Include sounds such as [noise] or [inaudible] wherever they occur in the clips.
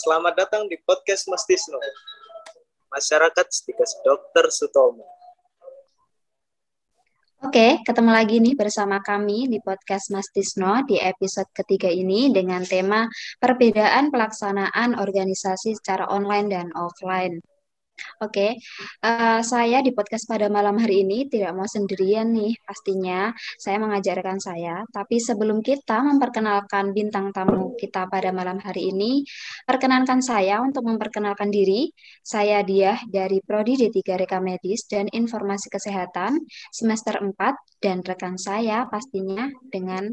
selamat datang di podcast Mas Tisno. Masyarakat Stikas Dokter Sutomo. Oke, ketemu lagi nih bersama kami di podcast Mas Tisno di episode ketiga ini dengan tema perbedaan pelaksanaan organisasi secara online dan offline. Oke, uh, saya di podcast pada malam hari ini tidak mau sendirian nih, pastinya saya mengajarkan saya. Tapi sebelum kita memperkenalkan bintang tamu kita pada malam hari ini, perkenankan saya untuk memperkenalkan diri. Saya Diah dari Prodi D3 Reka Medis dan Informasi Kesehatan semester 4 dan rekan saya pastinya dengan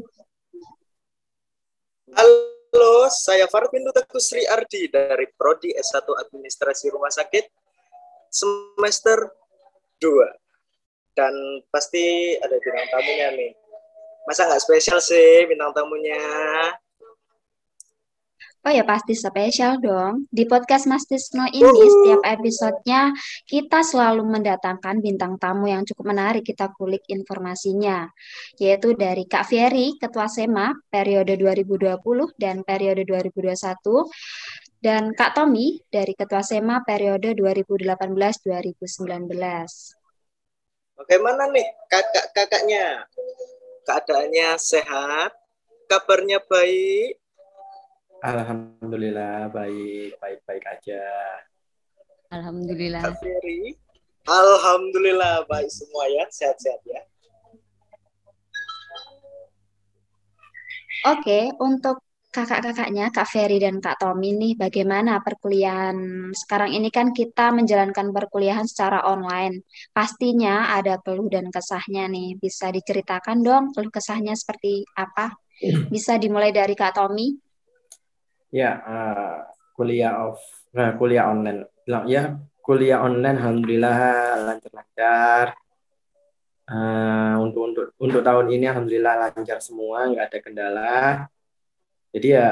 Halo, saya Farvindu Teguh Sri Ardi dari Prodi S1 Administrasi Rumah Sakit semester 2. Dan pasti ada bintang tamunya nih. Masa nggak spesial sih bintang tamunya? Oh ya pasti spesial dong. Di podcast Mas Tisno ini setiap episodenya kita selalu mendatangkan bintang tamu yang cukup menarik kita kulik informasinya. Yaitu dari Kak Ferry, Ketua SEMA periode 2020 dan periode 2021 dan Kak Tommy dari Ketua SEMA periode 2018-2019. Bagaimana nih kakak-kakaknya? Keadaannya sehat? Kabarnya baik? Alhamdulillah baik, baik-baik aja. Alhamdulillah. Kak Ferry? Alhamdulillah baik semua ya, sehat-sehat ya. Oke, untuk kakak-kakaknya, Kak Ferry dan Kak Tommy nih, bagaimana perkuliahan sekarang ini kan kita menjalankan perkuliahan secara online. Pastinya ada keluh dan kesahnya nih. Bisa diceritakan dong keluh kesahnya seperti apa? [clears throat] Bisa dimulai dari Kak Tommy. Ya, uh, kuliah off, uh, kuliah online. Ya, kuliah online, alhamdulillah lancar-lancar. Uh, untuk untuk untuk tahun ini alhamdulillah lancar semua, nggak ada kendala jadi ya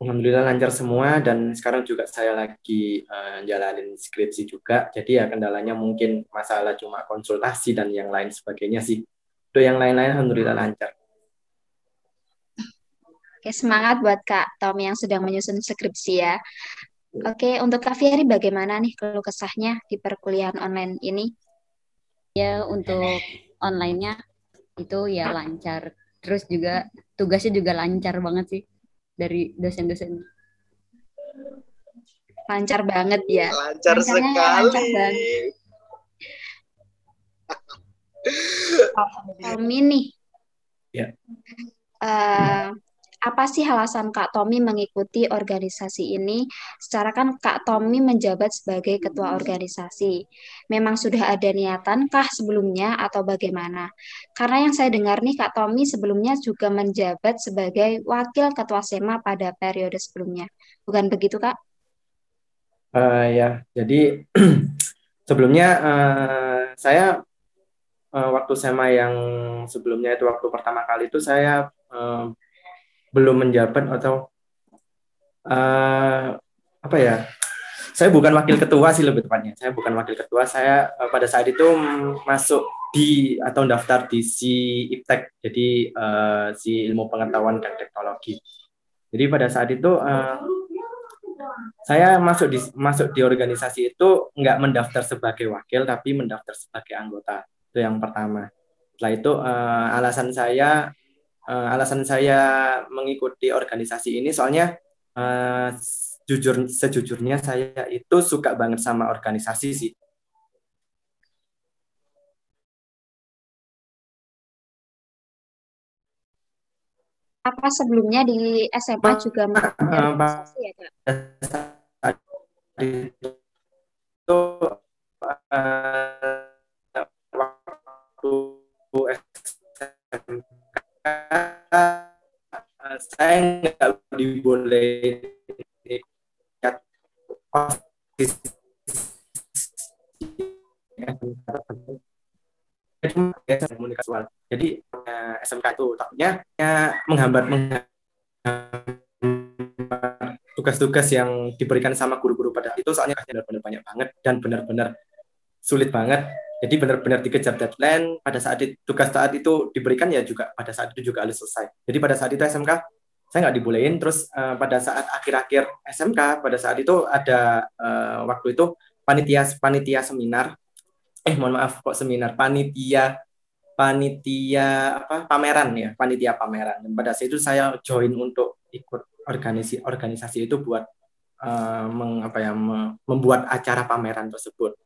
alhamdulillah lancar semua dan sekarang juga saya lagi uh, jalanin skripsi juga jadi ya kendalanya mungkin masalah cuma konsultasi dan yang lain sebagainya sih untuk yang lain-lain alhamdulillah lancar Oke, semangat buat Kak Tom yang sedang menyusun skripsi ya. Oke, untuk Kak Fieri bagaimana nih keluh kesahnya di perkuliahan online ini? Ya, untuk online-nya itu ya lancar. Terus juga tugasnya juga lancar banget sih dari dosen-dosen. Lancar banget ya. Lancar Lancarnya sekali. Lancar banget. [laughs] Tommy nih. Ya. Uh, apa sih alasan Kak Tommy mengikuti organisasi ini? Secara kan Kak Tommy menjabat sebagai ketua organisasi. Memang sudah ada niatan kah sebelumnya atau bagaimana? Karena yang saya dengar nih Kak Tommy sebelumnya juga menjabat sebagai wakil ketua SEMA pada periode sebelumnya. Bukan begitu Kak? Uh, ya, jadi [clears throat] sebelumnya uh, saya uh, waktu SEMA yang sebelumnya itu waktu pertama kali itu saya uh, belum menjabat atau uh, apa ya saya bukan wakil ketua sih lebih tepatnya. Saya bukan wakil ketua. Saya uh, pada saat itu masuk di atau daftar di si IPTEK jadi uh, si ilmu pengetahuan dan teknologi. Jadi pada saat itu uh, saya masuk di masuk di organisasi itu nggak mendaftar sebagai wakil tapi mendaftar sebagai anggota. Itu yang pertama. Setelah itu uh, alasan saya uh, alasan saya mengikuti organisasi ini soalnya uh, jujur sejujurnya saya itu suka banget sama organisasi sih. Apa sebelumnya di SMA juga organisasi ya kak? Itu uh, waktu saya nggak diboleh jadi SMK itu takutnya ya, menghambat tugas-tugas yang diberikan sama guru-guru pada itu soalnya benar-benar banyak banget dan benar-benar sulit banget jadi benar-benar dikejar deadline pada saat itu, tugas saat itu diberikan ya juga pada saat itu juga harus selesai. Jadi pada saat itu SMK saya nggak dibolehin. Terus uh, pada saat akhir-akhir SMK pada saat itu ada uh, waktu itu panitia panitia seminar. Eh mohon maaf kok seminar? Panitia panitia apa? Pameran ya panitia pameran. Dan pada saat itu saya join untuk ikut organisasi organisasi itu buat uh, meng, apa ya membuat acara pameran tersebut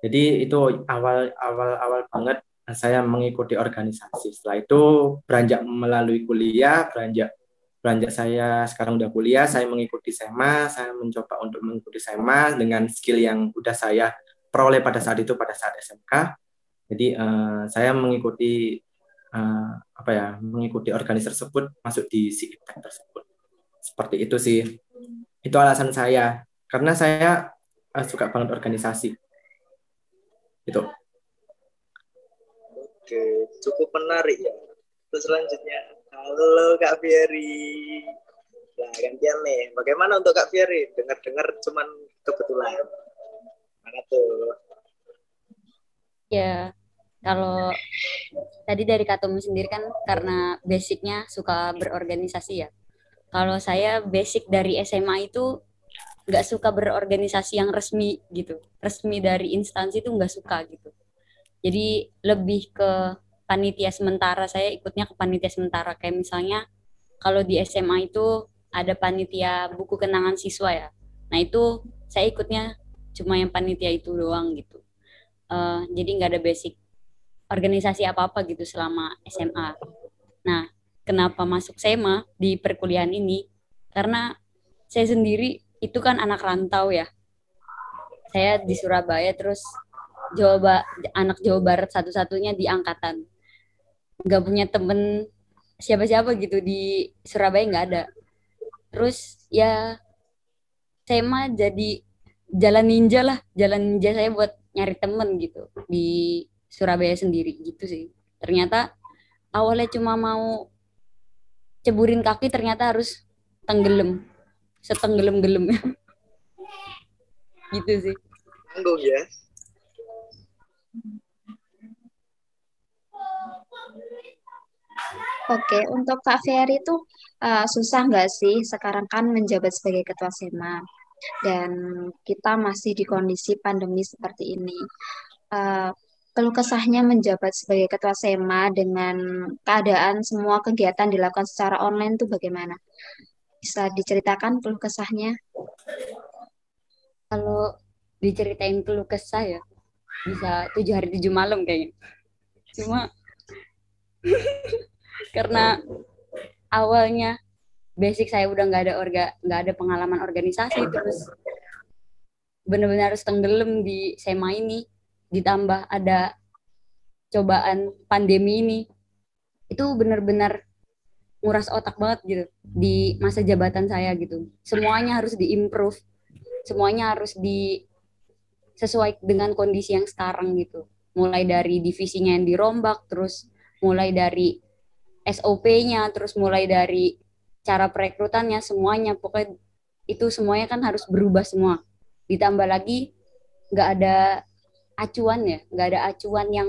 jadi itu awal awal awal banget saya mengikuti organisasi setelah itu beranjak melalui kuliah beranjak beranjak saya sekarang udah kuliah, saya mengikuti SEMA, saya mencoba untuk mengikuti SEMA dengan skill yang udah saya peroleh pada saat itu pada saat SMK. Jadi uh, saya mengikuti uh, apa ya, mengikuti organisasi tersebut masuk di SIIPTEK tersebut. Seperti itu sih. Itu alasan saya karena saya uh, suka banget organisasi. Itu. Oke, cukup menarik ya. Terus selanjutnya Halo Kak Fieri. Nah, gantian nih. Bagaimana untuk Kak Fieri? Dengar-dengar cuman kebetulan. Mana tuh? Ya, kalau tadi dari Katomu sendiri kan karena basicnya suka berorganisasi ya. Kalau saya basic dari SMA itu nggak suka berorganisasi yang resmi gitu. Resmi dari instansi itu nggak suka gitu. Jadi lebih ke panitia sementara. Saya ikutnya ke panitia sementara. Kayak misalnya kalau di SMA itu ada panitia buku kenangan siswa ya. Nah itu saya ikutnya cuma yang panitia itu doang gitu. Uh, jadi nggak ada basic organisasi apa apa gitu selama SMA nah kenapa masuk SEMA di perkuliahan ini? Karena saya sendiri itu kan anak rantau ya. Saya di Surabaya terus Jawa anak Jawa Barat satu-satunya di angkatan. Nggak punya temen siapa-siapa gitu di Surabaya nggak ada. Terus ya saya mah jadi jalan ninja lah. Jalan ninja saya buat nyari temen gitu di Surabaya sendiri. Gitu sih. Ternyata awalnya cuma mau ceburin kaki ternyata harus tenggelam setenggelam gelamnya [laughs] gitu sih tanggung ya Oke, untuk Kak Ferry itu uh, susah nggak sih sekarang kan menjabat sebagai ketua SEMA dan kita masih di kondisi pandemi seperti ini. Uh, keluh kesahnya menjabat sebagai ketua SEMA dengan keadaan semua kegiatan dilakukan secara online itu bagaimana? Bisa diceritakan keluh kesahnya? Kalau diceritain keluh kesah ya bisa tujuh hari tujuh malam kayaknya. Cuma [laughs] karena awalnya basic saya udah nggak ada orga nggak ada pengalaman organisasi terus benar-benar harus tenggelam di SEMA ini ditambah ada cobaan pandemi ini itu benar-benar nguras otak banget gitu di masa jabatan saya gitu semuanya harus diimprove semuanya harus di sesuai dengan kondisi yang sekarang gitu mulai dari divisinya yang dirombak terus mulai dari SOP-nya, terus mulai dari cara perekrutannya, semuanya. Pokoknya itu semuanya kan harus berubah semua. Ditambah lagi nggak ada acuan ya, nggak ada acuan yang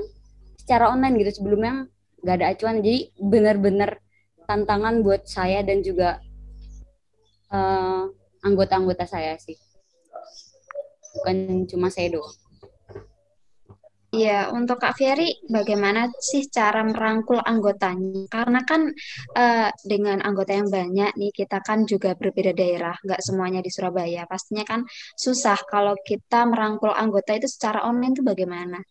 secara online gitu sebelumnya nggak ada acuan. Jadi benar-benar tantangan buat saya dan juga uh, anggota-anggota saya sih. Bukan cuma saya doang. Iya, untuk Kak Ferry, bagaimana sih cara merangkul anggotanya? Karena kan uh, dengan anggota yang banyak nih, kita kan juga berbeda daerah, nggak semuanya di Surabaya. Pastinya kan susah kalau kita merangkul anggota itu secara online itu bagaimana?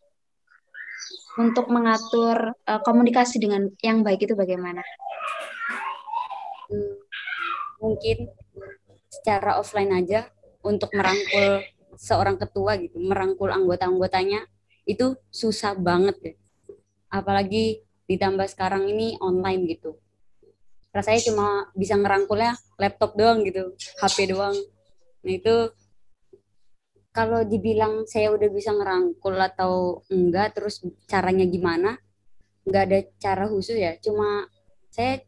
Untuk mengatur uh, komunikasi dengan yang baik itu bagaimana? Hmm, mungkin secara offline aja untuk merangkul seorang ketua gitu, merangkul anggota-anggotanya itu susah banget deh. Apalagi ditambah sekarang ini online gitu. Rasanya cuma bisa ngerangkulnya laptop doang gitu, HP doang. Nah itu kalau dibilang saya udah bisa ngerangkul atau enggak, terus caranya gimana? Enggak ada cara khusus ya, cuma saya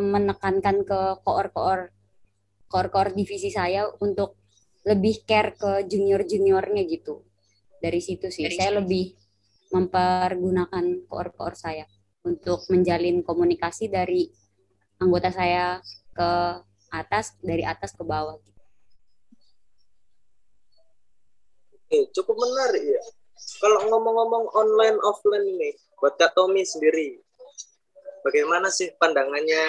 menekankan ke koor-koor koor-koor divisi saya untuk lebih care ke junior-juniornya gitu dari situ sih dari saya situ. lebih mempergunakan koor-koor saya untuk menjalin komunikasi dari anggota saya ke atas dari atas ke bawah. Oke, cukup menarik ya. Kalau ngomong-ngomong online offline ini, buat Kak Tommy sendiri, bagaimana sih pandangannya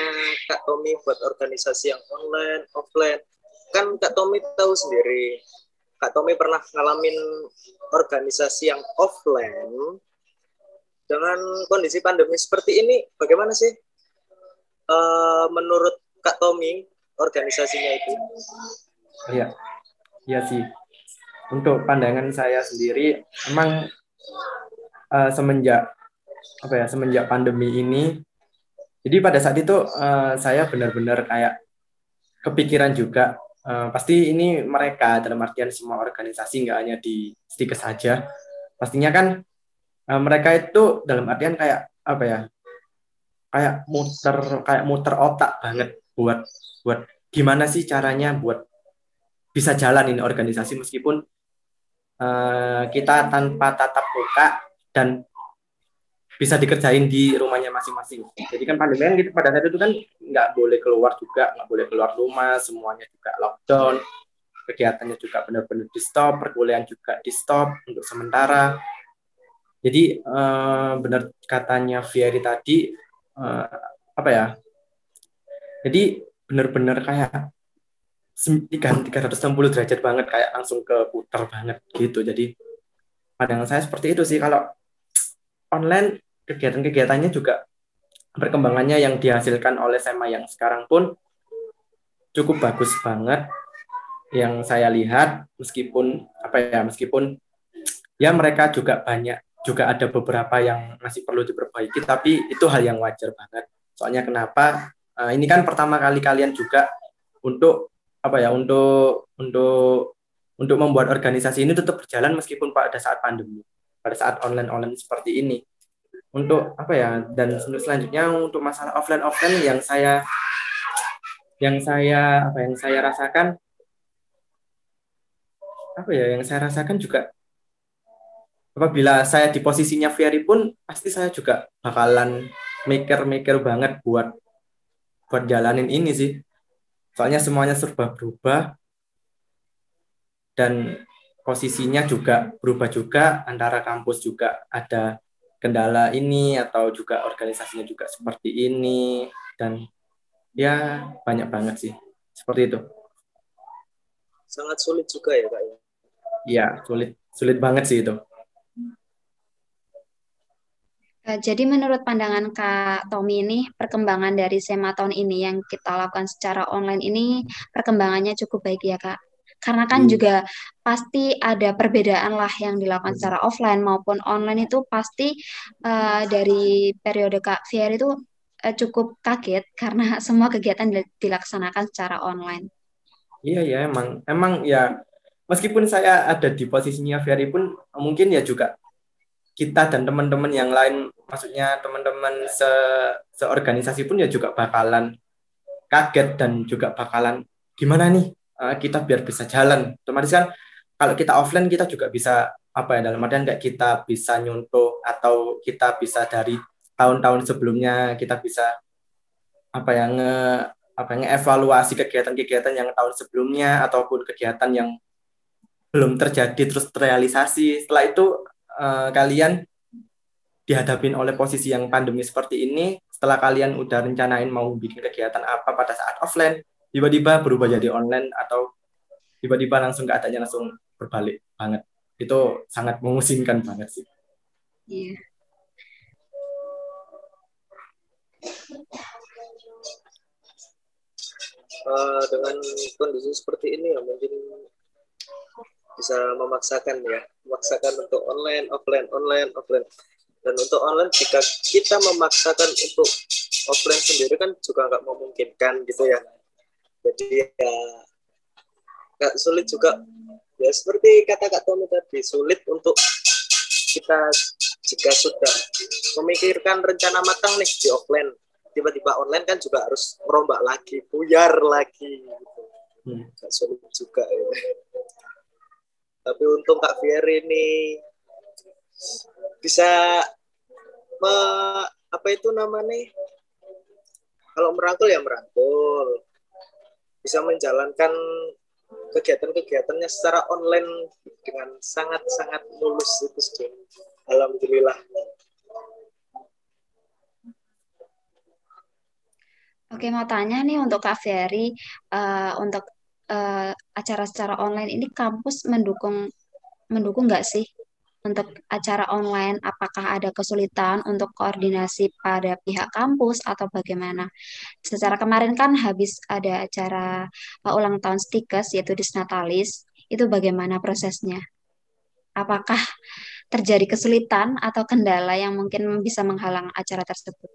Kak Tommy buat organisasi yang online, offline? Kan Kak Tommy tahu sendiri, Kak Tommy pernah ngalamin organisasi yang offline dengan kondisi pandemi seperti ini, bagaimana sih uh, menurut Kak Tommy organisasinya itu? Iya, iya sih. Untuk pandangan saya sendiri, memang uh, semenjak apa ya semenjak pandemi ini, jadi pada saat itu uh, saya benar-benar kayak kepikiran juga uh, pasti ini mereka dalam artian semua organisasi nggak hanya di sedikit saja, pastinya kan uh, mereka itu dalam artian kayak apa ya kayak muter kayak muter otak banget buat buat gimana sih caranya buat bisa jalan ini organisasi meskipun uh, kita tanpa tatap muka dan bisa dikerjain di rumahnya masing-masing. Jadi kan pandemi kan gitu pada saat itu kan nggak boleh keluar juga, nggak boleh keluar rumah, semuanya juga lockdown, kegiatannya juga benar-benar di stop, perkuliahan juga di stop untuk sementara. Jadi uh, benar katanya Fieri tadi uh, apa ya? Jadi benar-benar kayak 360 derajat banget kayak langsung ke putar banget gitu. Jadi pandangan saya seperti itu sih. Kalau online kegiatan-kegiatannya juga perkembangannya yang dihasilkan oleh SEMA yang sekarang pun cukup bagus banget. Yang saya lihat meskipun apa ya meskipun ya mereka juga banyak juga ada beberapa yang masih perlu diperbaiki tapi itu hal yang wajar banget. Soalnya kenapa? Uh, ini kan pertama kali kalian juga untuk apa ya untuk untuk untuk membuat organisasi ini tetap berjalan meskipun pada saat pandemi pada saat online online seperti ini untuk apa ya dan selanjutnya untuk masalah offline offline yang saya yang saya apa yang saya rasakan apa ya yang saya rasakan juga apabila saya di posisinya Ferry pun pasti saya juga bakalan mikir-mikir banget buat buat jalanin ini sih. Soalnya semuanya serba berubah dan posisinya juga berubah juga antara kampus juga ada kendala ini atau juga organisasinya juga seperti ini dan ya banyak banget sih seperti itu. Sangat sulit juga ya kak ya. Iya sulit sulit banget sih itu. Eh, jadi menurut pandangan Kak Tommy ini perkembangan dari SEMA tahun ini yang kita lakukan secara online ini perkembangannya cukup baik ya Kak. Karena kan hmm. juga pasti ada perbedaan lah yang dilakukan hmm. secara offline maupun online itu pasti uh, dari periode Kak Fier itu uh, cukup kaget [laughs] karena semua kegiatan dilaksanakan secara online. Iya ya emang emang ya meskipun saya ada di posisinya Ferry pun mungkin ya juga kita dan teman-teman yang lain, maksudnya teman-teman se seorganisasi pun ya juga bakalan kaget dan juga bakalan gimana nih uh, kita biar bisa jalan. Otomatis kan kalau kita offline kita juga bisa apa ya dalam artian kayak kita bisa nyuntuh atau kita bisa dari tahun-tahun sebelumnya kita bisa apa yang nge apa yang evaluasi kegiatan-kegiatan yang tahun sebelumnya ataupun kegiatan yang belum terjadi terus terrealisasi. Setelah itu uh, kalian dihadapin oleh posisi yang pandemi seperti ini, setelah kalian udah rencanain mau bikin kegiatan apa pada saat offline, tiba-tiba berubah jadi online atau tiba-tiba langsung keadaannya langsung berbalik banget. Itu sangat memusingkan banget sih. Iya. Uh, dengan kondisi seperti ini ya mungkin bisa memaksakan ya memaksakan untuk online offline online offline. Dan untuk online jika kita memaksakan untuk offline sendiri kan juga nggak memungkinkan gitu ya. Jadi ya nggak sulit juga. Ya seperti kata kak Tommy tadi sulit untuk kita jika sudah memikirkan rencana matang nih di offline. Tiba-tiba online kan juga harus merombak lagi buyar lagi gitu. hmm. Gak sulit juga ya tapi untung Kak Fieri ini bisa me, apa itu namanya kalau merangkul ya merangkul bisa menjalankan kegiatan-kegiatannya secara online dengan sangat-sangat mulus itu sih. Alhamdulillah. Oke, mau tanya nih untuk Kak Ferry, uh, untuk uh, acara secara online ini kampus mendukung mendukung nggak sih untuk acara online, apakah ada kesulitan untuk koordinasi pada pihak kampus atau bagaimana? Secara kemarin kan habis ada acara uh, ulang tahun Stikes yaitu Disnatalis, itu bagaimana prosesnya? Apakah terjadi kesulitan atau kendala yang mungkin bisa menghalang acara tersebut?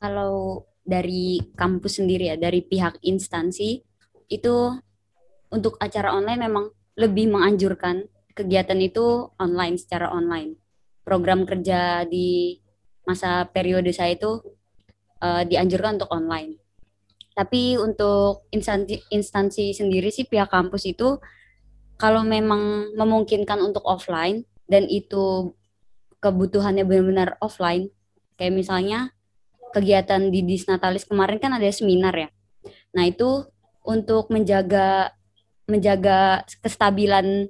Kalau dari kampus sendiri ya, dari pihak instansi itu untuk acara online memang lebih menganjurkan kegiatan itu online secara online. Program kerja di masa periode saya itu uh, dianjurkan untuk online. Tapi untuk instansi, instansi sendiri sih pihak kampus itu kalau memang memungkinkan untuk offline dan itu kebutuhannya benar-benar offline, kayak misalnya kegiatan di Disnatalis kemarin kan ada seminar ya. Nah itu untuk menjaga menjaga kestabilan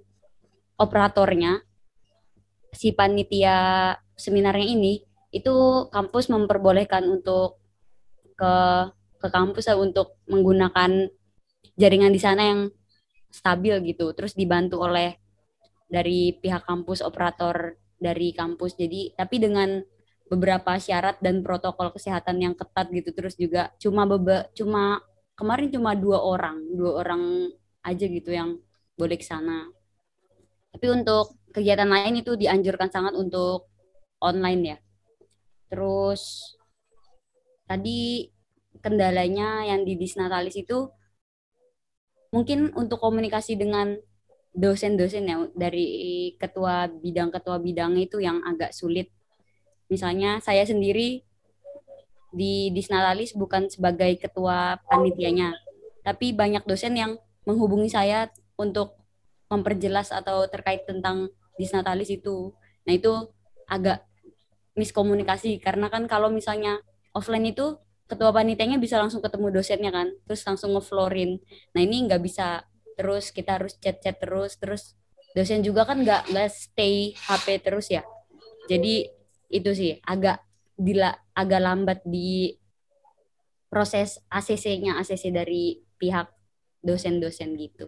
operatornya si panitia seminarnya ini itu kampus memperbolehkan untuk ke ke kampus untuk menggunakan jaringan di sana yang stabil gitu. Terus dibantu oleh dari pihak kampus operator dari kampus. Jadi tapi dengan beberapa syarat dan protokol kesehatan yang ketat gitu. Terus juga cuma beba, cuma kemarin cuma dua orang dua orang aja gitu yang boleh ke sana tapi untuk kegiatan lain itu dianjurkan sangat untuk online ya. Terus tadi kendalanya yang di Disnatalis itu mungkin untuk komunikasi dengan dosen-dosen ya dari ketua bidang ketua bidang itu yang agak sulit. Misalnya saya sendiri di Disnatalis bukan sebagai ketua panitianya, tapi banyak dosen yang menghubungi saya untuk memperjelas atau terkait tentang disnatalis itu. Nah, itu agak miskomunikasi karena kan kalau misalnya offline itu ketua panitianya bisa langsung ketemu dosennya kan, terus langsung ngeflorin. Nah, ini nggak bisa terus kita harus chat-chat terus, terus dosen juga kan nggak nggak stay HP terus ya. Jadi itu sih agak dila agak lambat di proses ACC-nya ACC dari pihak dosen-dosen gitu.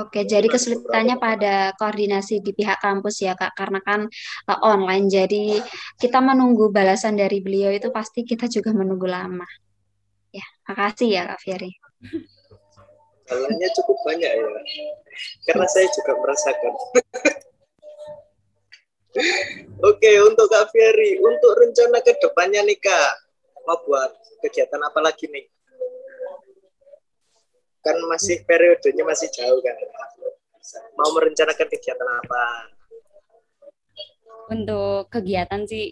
Oke, jadi kesulitannya pada koordinasi di pihak kampus ya Kak, karena kan uh, online. Jadi kita menunggu balasan dari beliau itu pasti kita juga menunggu lama. Ya, makasih ya Kak Fieri. Jalannya cukup banyak ya, karena saya juga merasakan. [laughs] Oke, untuk Kak Fieri, untuk rencana ke depannya nih Kak, mau buat kegiatan apa lagi nih? kan masih periodenya masih jauh kan? Mau merencanakan kegiatan apa? Untuk kegiatan sih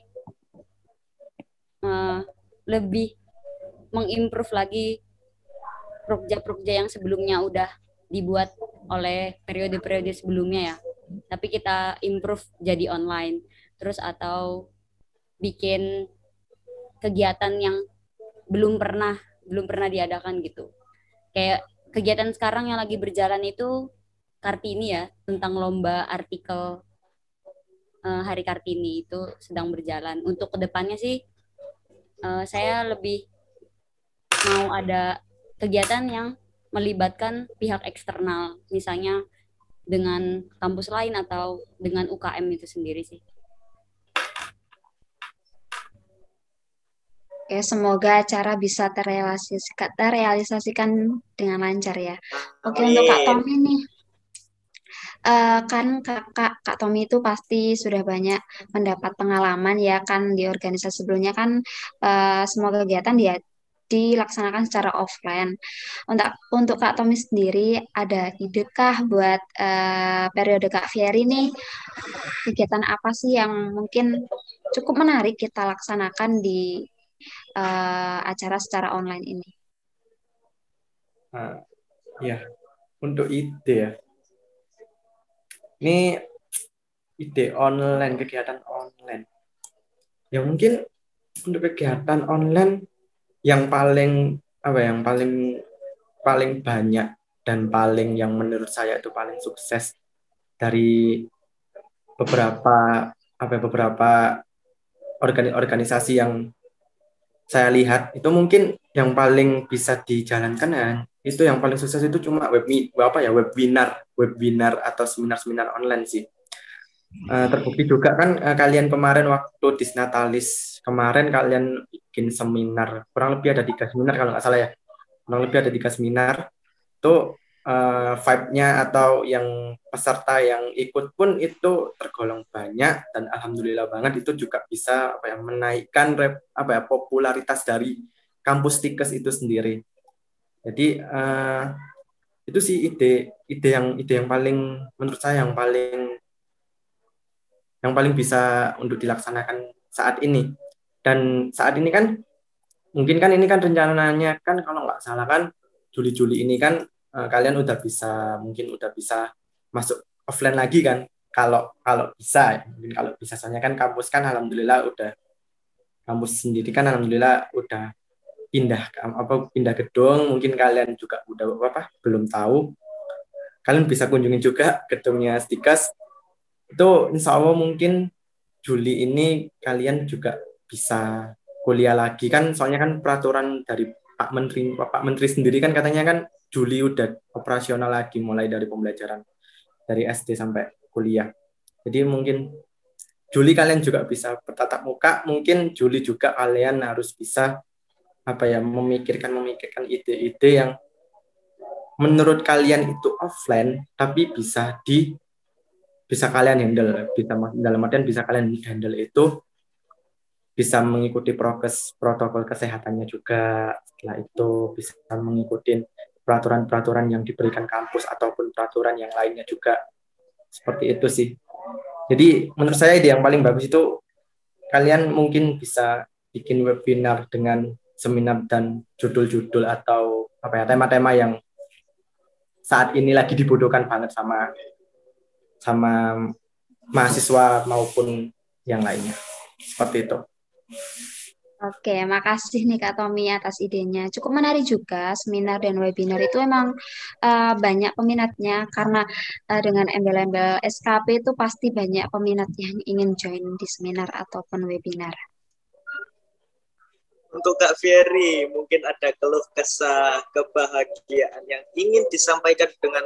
uh, lebih mengimprove lagi proja-proja yang sebelumnya udah dibuat oleh periode-periode sebelumnya ya tapi kita improve jadi online. Terus atau bikin kegiatan yang belum pernah belum pernah diadakan gitu. Kayak kegiatan sekarang yang lagi berjalan itu Kartini ya tentang lomba artikel uh, Hari Kartini itu sedang berjalan. Untuk ke depannya sih uh, saya lebih mau ada kegiatan yang melibatkan pihak eksternal, misalnya dengan kampus lain atau dengan UKM itu sendiri sih. Oke, semoga acara bisa terrealisasikan, terrealisasikan dengan lancar ya. Oke, Amin. untuk Kak Tommy nih. Uh, kan kakak Kak Tommy itu pasti sudah banyak mendapat pengalaman ya kan di organisasi sebelumnya kan uh, semua kegiatan dia dilaksanakan secara offline. Untuk untuk Kak Tommy sendiri ada ide kah buat uh, periode Kak Fieri nih kegiatan apa sih yang mungkin cukup menarik kita laksanakan di uh, acara secara online ini? Uh, ya, untuk ide ya. Ini ide online, kegiatan online. ya mungkin untuk kegiatan online yang paling apa ya, yang paling paling banyak dan paling yang menurut saya itu paling sukses dari beberapa apa ya, beberapa organisasi yang saya lihat itu mungkin yang paling bisa dijalankan ya itu yang paling sukses itu cuma web apa ya webinar webinar atau seminar-seminar online sih uh, terbukti juga kan uh, kalian kemarin waktu disnatalis kemarin kalian bikin seminar. Kurang lebih ada tiga seminar kalau nggak salah ya. Kurang lebih ada tiga seminar. Itu uh, vibe-nya atau yang peserta yang ikut pun itu tergolong banyak dan alhamdulillah banget itu juga bisa apa ya menaikkan rep, apa ya popularitas dari kampus Tikes itu sendiri. Jadi uh, itu sih ide ide yang ide yang paling menurut saya yang paling yang paling bisa untuk dilaksanakan saat ini. Dan saat ini kan mungkin kan ini kan rencananya kan kalau nggak salah kan Juli-Juli ini kan uh, kalian udah bisa mungkin udah bisa masuk offline lagi kan? Kalau kalau bisa mungkin kalau bisa soalnya kan kampus kan alhamdulillah udah kampus sendiri kan alhamdulillah udah pindah apa pindah gedung. Mungkin kalian juga udah apa belum tahu. Kalian bisa kunjungi juga gedungnya Stikas itu insya Allah mungkin Juli ini kalian juga bisa kuliah lagi kan soalnya kan peraturan dari Pak Menteri Pak Menteri sendiri kan katanya kan Juli udah operasional lagi mulai dari pembelajaran dari SD sampai kuliah. Jadi mungkin Juli kalian juga bisa bertatap muka, mungkin Juli juga kalian harus bisa apa ya memikirkan memikirkan ide-ide yang menurut kalian itu offline tapi bisa di bisa kalian handle bisa dalam artian bisa kalian handle itu bisa mengikuti prokes protokol kesehatannya juga setelah itu bisa mengikuti peraturan-peraturan yang diberikan kampus ataupun peraturan yang lainnya juga seperti itu sih. Jadi menurut saya ide yang paling bagus itu kalian mungkin bisa bikin webinar dengan seminar dan judul-judul atau apa ya tema-tema yang saat ini lagi dibutuhkan banget sama sama mahasiswa maupun yang lainnya. Seperti itu. Oke, makasih nih Kak Tommy atas idenya. Cukup menarik juga seminar dan webinar itu emang uh, banyak peminatnya karena uh, dengan embel-embel SKP itu pasti banyak peminat yang ingin join di seminar ataupun webinar. Untuk Kak Ferry, mungkin ada keluh kesah kebahagiaan yang ingin disampaikan dengan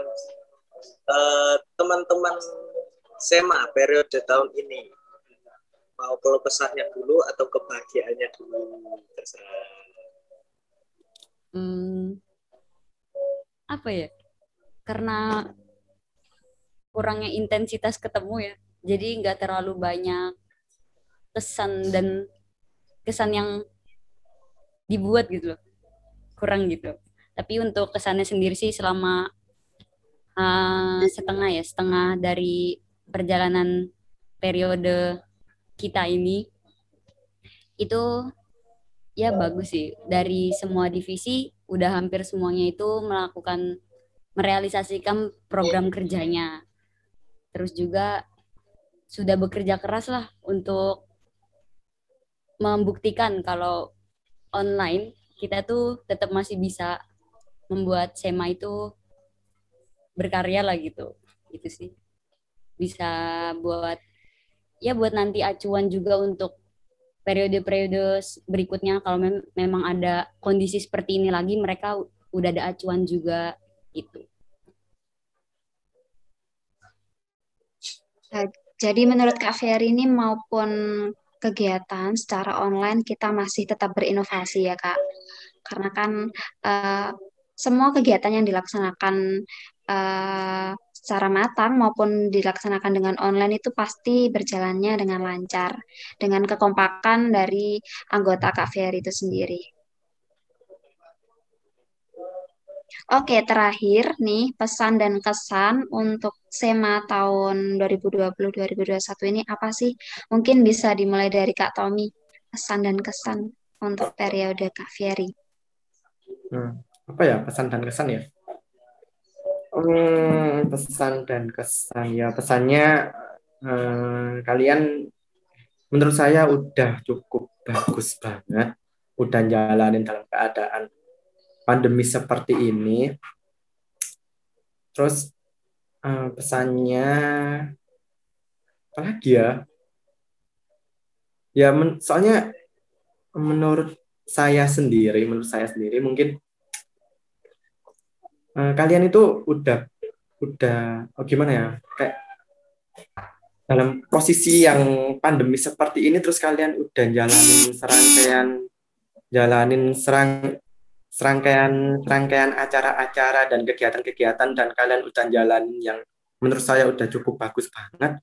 teman-teman uh, SEMA periode tahun ini. Mau kalau kesahnya dulu atau kebahagiaannya dulu? Terserah hmm, apa ya? Karena kurangnya intensitas ketemu ya. Jadi nggak terlalu banyak kesan dan kesan yang dibuat gitu loh. Kurang gitu. Tapi untuk kesannya sendiri sih selama uh, setengah ya setengah dari perjalanan periode kita ini. Itu ya bagus sih. Dari semua divisi udah hampir semuanya itu melakukan merealisasikan program kerjanya. Terus juga sudah bekerja keras lah untuk membuktikan kalau online kita tuh tetap masih bisa membuat SEMA itu berkarya lah gitu itu sih bisa buat ya buat nanti acuan juga untuk periode-periode berikutnya kalau mem memang ada kondisi seperti ini lagi mereka udah ada acuan juga itu. Nah, jadi menurut Kak Ferry ini maupun kegiatan secara online kita masih tetap berinovasi ya Kak. Karena kan uh, semua kegiatan yang dilaksanakan uh, secara matang maupun dilaksanakan dengan online itu pasti berjalannya dengan lancar dengan kekompakan dari anggota KVR itu sendiri. Oke, terakhir nih pesan dan kesan untuk SEMA tahun 2020-2021 ini apa sih? Mungkin bisa dimulai dari Kak Tommy, pesan dan kesan untuk periode Kak Fieri. Hmm, apa ya pesan dan kesan ya? Hmm, pesan dan kesan. Ya pesannya eh, kalian menurut saya udah cukup bagus banget. Udah jalanin dalam keadaan pandemi seperti ini. Terus uh, pesannya apa lagi ya? Ya men, soalnya menurut saya sendiri menurut saya sendiri mungkin uh, kalian itu udah udah oh gimana ya? Kayak dalam posisi yang pandemi seperti ini terus kalian udah jalanin serangkaian jalanin serang serangkaian serangkaian acara-acara dan kegiatan-kegiatan dan kalian udah jalanin yang menurut saya udah cukup bagus banget.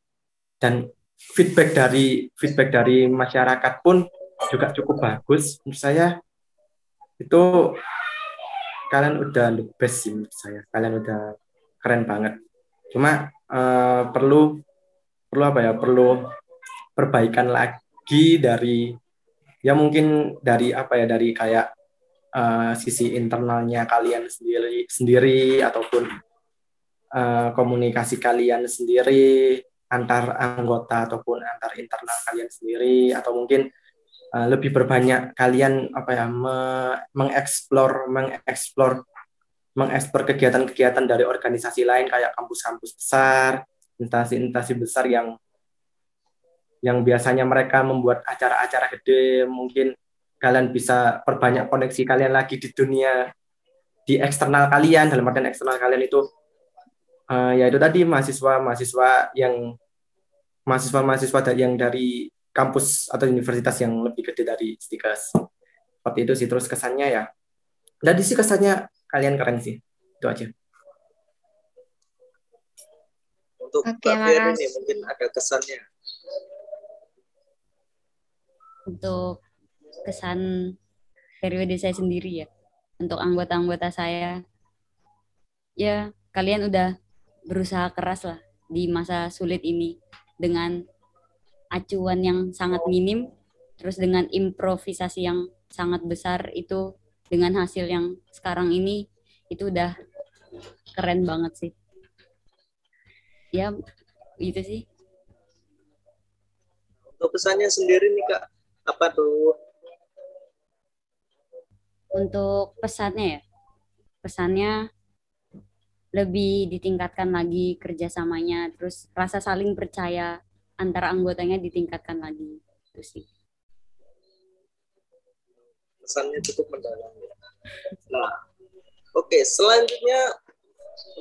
Dan feedback dari feedback dari masyarakat pun juga cukup bagus. Menurut saya itu kalian udah the best sih menurut saya. Kalian udah keren banget. Cuma uh, perlu perlu apa ya? Perlu perbaikan lagi dari ya mungkin dari apa ya? Dari kayak uh, sisi internalnya kalian sendiri sendiri ataupun uh, komunikasi kalian sendiri antar anggota ataupun antar internal kalian sendiri atau mungkin uh, lebih berbanyak kalian apa ya me mengeksplor mengeksplor mengeksplor kegiatan-kegiatan dari organisasi lain kayak kampus-kampus besar instansi-instansi besar yang yang biasanya mereka membuat acara-acara gede, mungkin kalian bisa perbanyak koneksi kalian lagi di dunia di eksternal kalian. Dalam artian eksternal kalian itu uh, ya itu tadi mahasiswa-mahasiswa yang mahasiswa-mahasiswa yang dari kampus atau universitas yang lebih gede dari Stikas. Seperti itu sih terus kesannya ya. Dan di sih kesannya kalian keren sih. Itu aja. untuk Oke, Mbak ini mungkin ada kesannya. Untuk kesan periode saya sendiri ya, untuk anggota-anggota saya, ya kalian udah berusaha keras lah di masa sulit ini dengan acuan yang sangat minim, terus dengan improvisasi yang sangat besar itu dengan hasil yang sekarang ini itu udah keren banget sih. Ya itu sih. Untuk pesannya sendiri nih kak apa tuh? Untuk pesannya ya pesannya lebih ditingkatkan lagi kerjasamanya terus rasa saling percaya antara anggotanya ditingkatkan lagi itu sih pesannya cukup mendalam ya nah oke okay, selanjutnya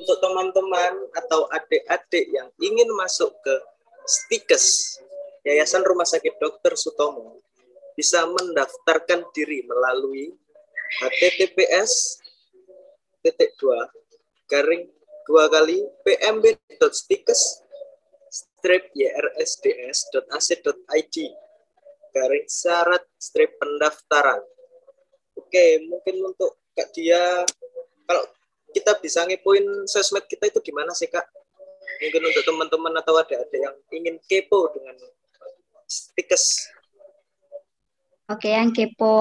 untuk teman-teman atau adik-adik yang ingin masuk ke Stikes, Yayasan Rumah Sakit Dr. Sutomo, bisa mendaftarkan diri melalui https titik dua garing dua kali pmb.stikes strip yrsds.ac.id garing syarat strip pendaftaran. Oke, mungkin untuk Kak Dia, kalau kita bisa ngepoin sosmed kita itu di mana sih kak? Mungkin untuk teman-teman atau ada ada yang ingin kepo dengan stikes. Oke, yang kepo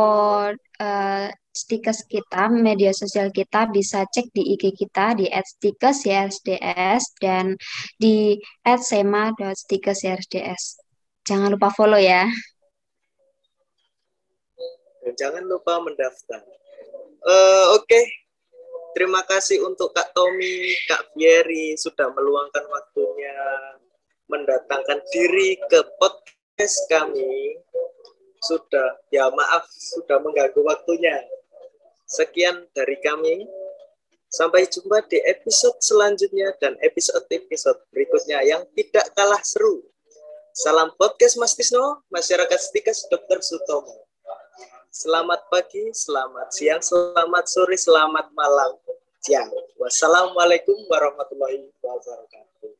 uh, stikes kita, media sosial kita bisa cek di IG kita di @stikes_yrsds dan di @sema.stikes_yrsds. Jangan lupa follow ya. jangan lupa mendaftar. Uh, Oke, okay. Terima kasih untuk Kak Tommy, Kak Fieri sudah meluangkan waktunya mendatangkan diri ke podcast kami. Sudah, ya maaf sudah mengganggu waktunya. Sekian dari kami. Sampai jumpa di episode selanjutnya dan episode-episode berikutnya yang tidak kalah seru. Salam podcast Mas Tisno, masyarakat Stikas Dr. Sutomo. Selamat pagi, selamat siang, selamat sore, selamat malam. Siang. Wassalamualaikum warahmatullahi wabarakatuh.